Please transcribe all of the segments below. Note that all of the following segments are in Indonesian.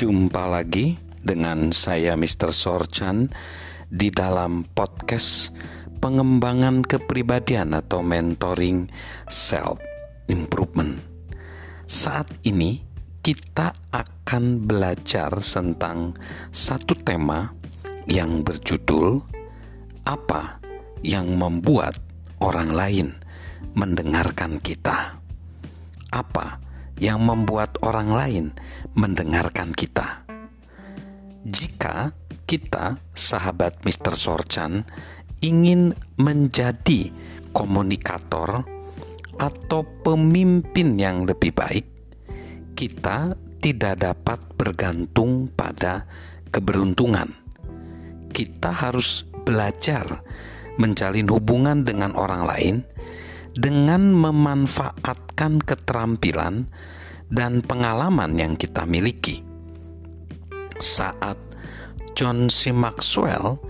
Jumpa lagi dengan saya Mr. Sorchan di dalam podcast pengembangan kepribadian atau mentoring self improvement. Saat ini kita akan belajar tentang satu tema yang berjudul apa yang membuat orang lain mendengarkan kita. Apa yang membuat orang lain mendengarkan kita? Jika kita, sahabat Mr. Sorchan, ingin menjadi komunikator atau pemimpin yang lebih baik, kita tidak dapat bergantung pada keberuntungan. Kita harus belajar menjalin hubungan dengan orang lain dengan memanfaatkan keterampilan dan pengalaman yang kita miliki. Saat John C. Maxwell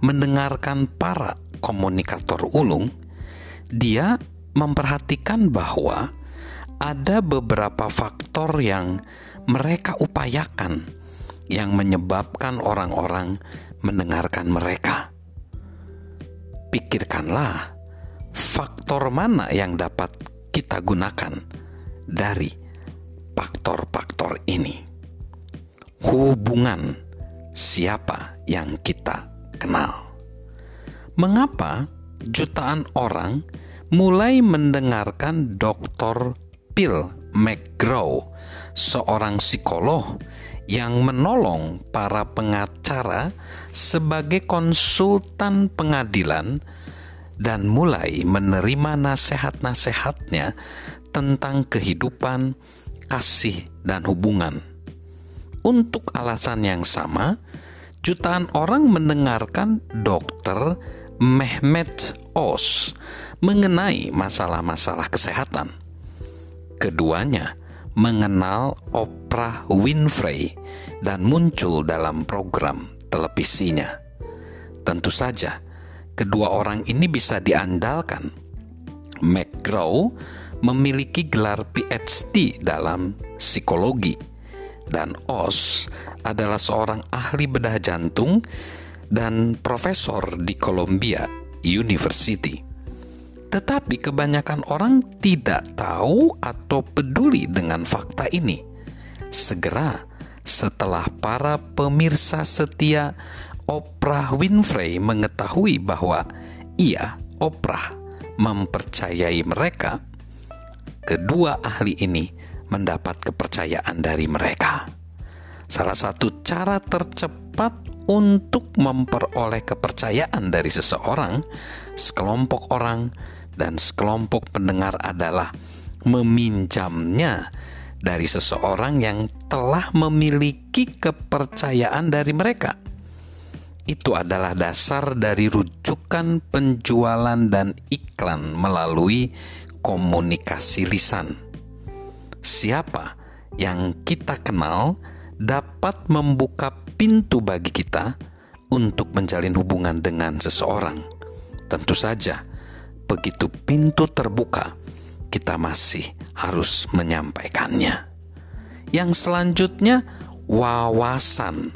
mendengarkan para komunikator ulung, dia memperhatikan bahwa ada beberapa faktor yang mereka upayakan yang menyebabkan orang-orang mendengarkan mereka pikirkanlah faktor mana yang dapat kita gunakan dari faktor-faktor ini. Hubungan siapa yang kita kenal. Mengapa jutaan orang mulai mendengarkan Dr. Bill McGraw, seorang psikolog yang menolong para pengacara sebagai konsultan pengadilan dan mulai menerima nasihat-nasihatnya tentang kehidupan, kasih, dan hubungan. Untuk alasan yang sama, jutaan orang mendengarkan dokter Mehmet Oz mengenai masalah-masalah kesehatan. Keduanya mengenal Oprah Winfrey dan muncul dalam program televisinya. Tentu saja, kedua orang ini bisa diandalkan. McGraw memiliki gelar PhD dalam psikologi dan Oz adalah seorang ahli bedah jantung dan profesor di Columbia University. Tetapi kebanyakan orang tidak tahu atau peduli dengan fakta ini. Segera setelah para pemirsa setia Oprah Winfrey mengetahui bahwa ia, Oprah, mempercayai mereka, kedua ahli ini mendapat kepercayaan dari mereka. Salah satu cara tercepat untuk memperoleh kepercayaan dari seseorang, sekelompok orang, dan sekelompok pendengar adalah meminjamnya dari seseorang yang telah memiliki kepercayaan dari mereka. Itu adalah dasar dari rujukan penjualan dan iklan melalui komunikasi lisan. Siapa yang kita kenal dapat membuka pintu bagi kita untuk menjalin hubungan dengan seseorang. Tentu saja, begitu pintu terbuka, kita masih harus menyampaikannya. Yang selanjutnya, wawasan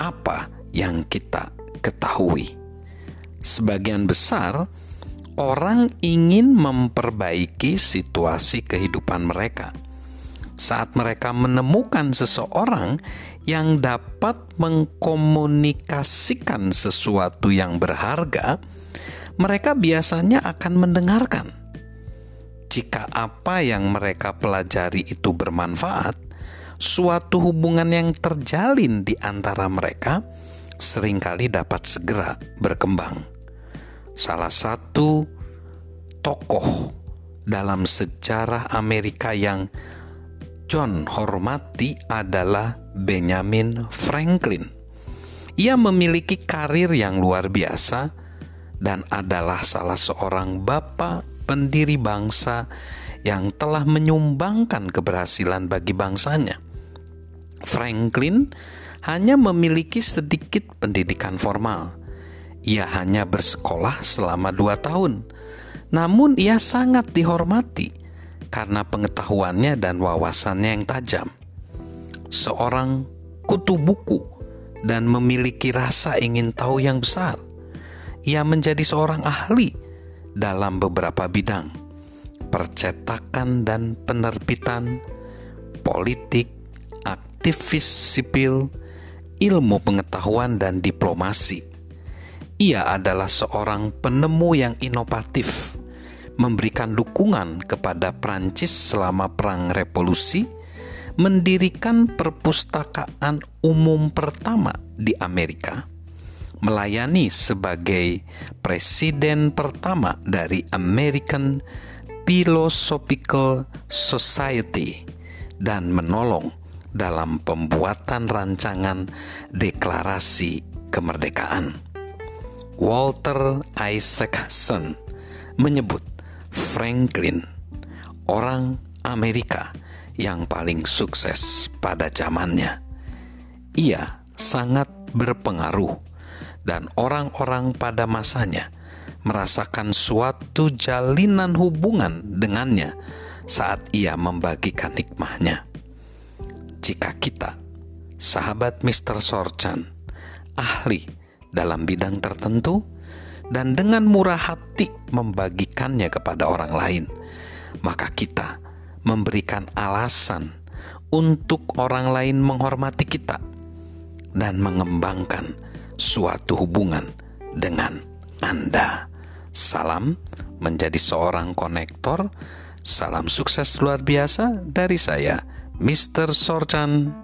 apa yang kita ketahui. Sebagian besar orang ingin memperbaiki situasi kehidupan mereka. Saat mereka menemukan seseorang yang dapat mengkomunikasikan sesuatu yang berharga, mereka biasanya akan mendengarkan. Jika apa yang mereka pelajari itu bermanfaat, suatu hubungan yang terjalin di antara mereka sering kali dapat segera berkembang. Salah satu tokoh dalam sejarah Amerika yang John hormati adalah Benjamin Franklin. Ia memiliki karir yang luar biasa dan adalah salah seorang bapak pendiri bangsa yang telah menyumbangkan keberhasilan bagi bangsanya. Franklin hanya memiliki sedikit pendidikan formal. Ia hanya bersekolah selama dua tahun, namun ia sangat dihormati karena pengetahuannya dan wawasannya yang tajam. Seorang kutu buku dan memiliki rasa ingin tahu yang besar. Ia menjadi seorang ahli dalam beberapa bidang, percetakan dan penerbitan, politik, aktivis sipil, ilmu pengetahuan, dan diplomasi. Ia adalah seorang penemu yang inovatif, memberikan dukungan kepada Prancis selama Perang Revolusi, mendirikan perpustakaan umum pertama di Amerika, melayani sebagai presiden pertama dari American Philosophical Society, dan menolong dalam pembuatan rancangan deklarasi kemerdekaan. Walter Isaacson menyebut Franklin orang Amerika yang paling sukses pada zamannya. Ia sangat berpengaruh dan orang-orang pada masanya merasakan suatu jalinan hubungan dengannya saat ia membagikan hikmahnya jika kita, sahabat Mr. Sorchan, ahli dalam bidang tertentu, dan dengan murah hati membagikannya kepada orang lain, maka kita memberikan alasan untuk orang lain menghormati kita dan mengembangkan suatu hubungan dengan Anda. Salam menjadi seorang konektor. Salam sukses luar biasa dari saya. Mr. Sorchan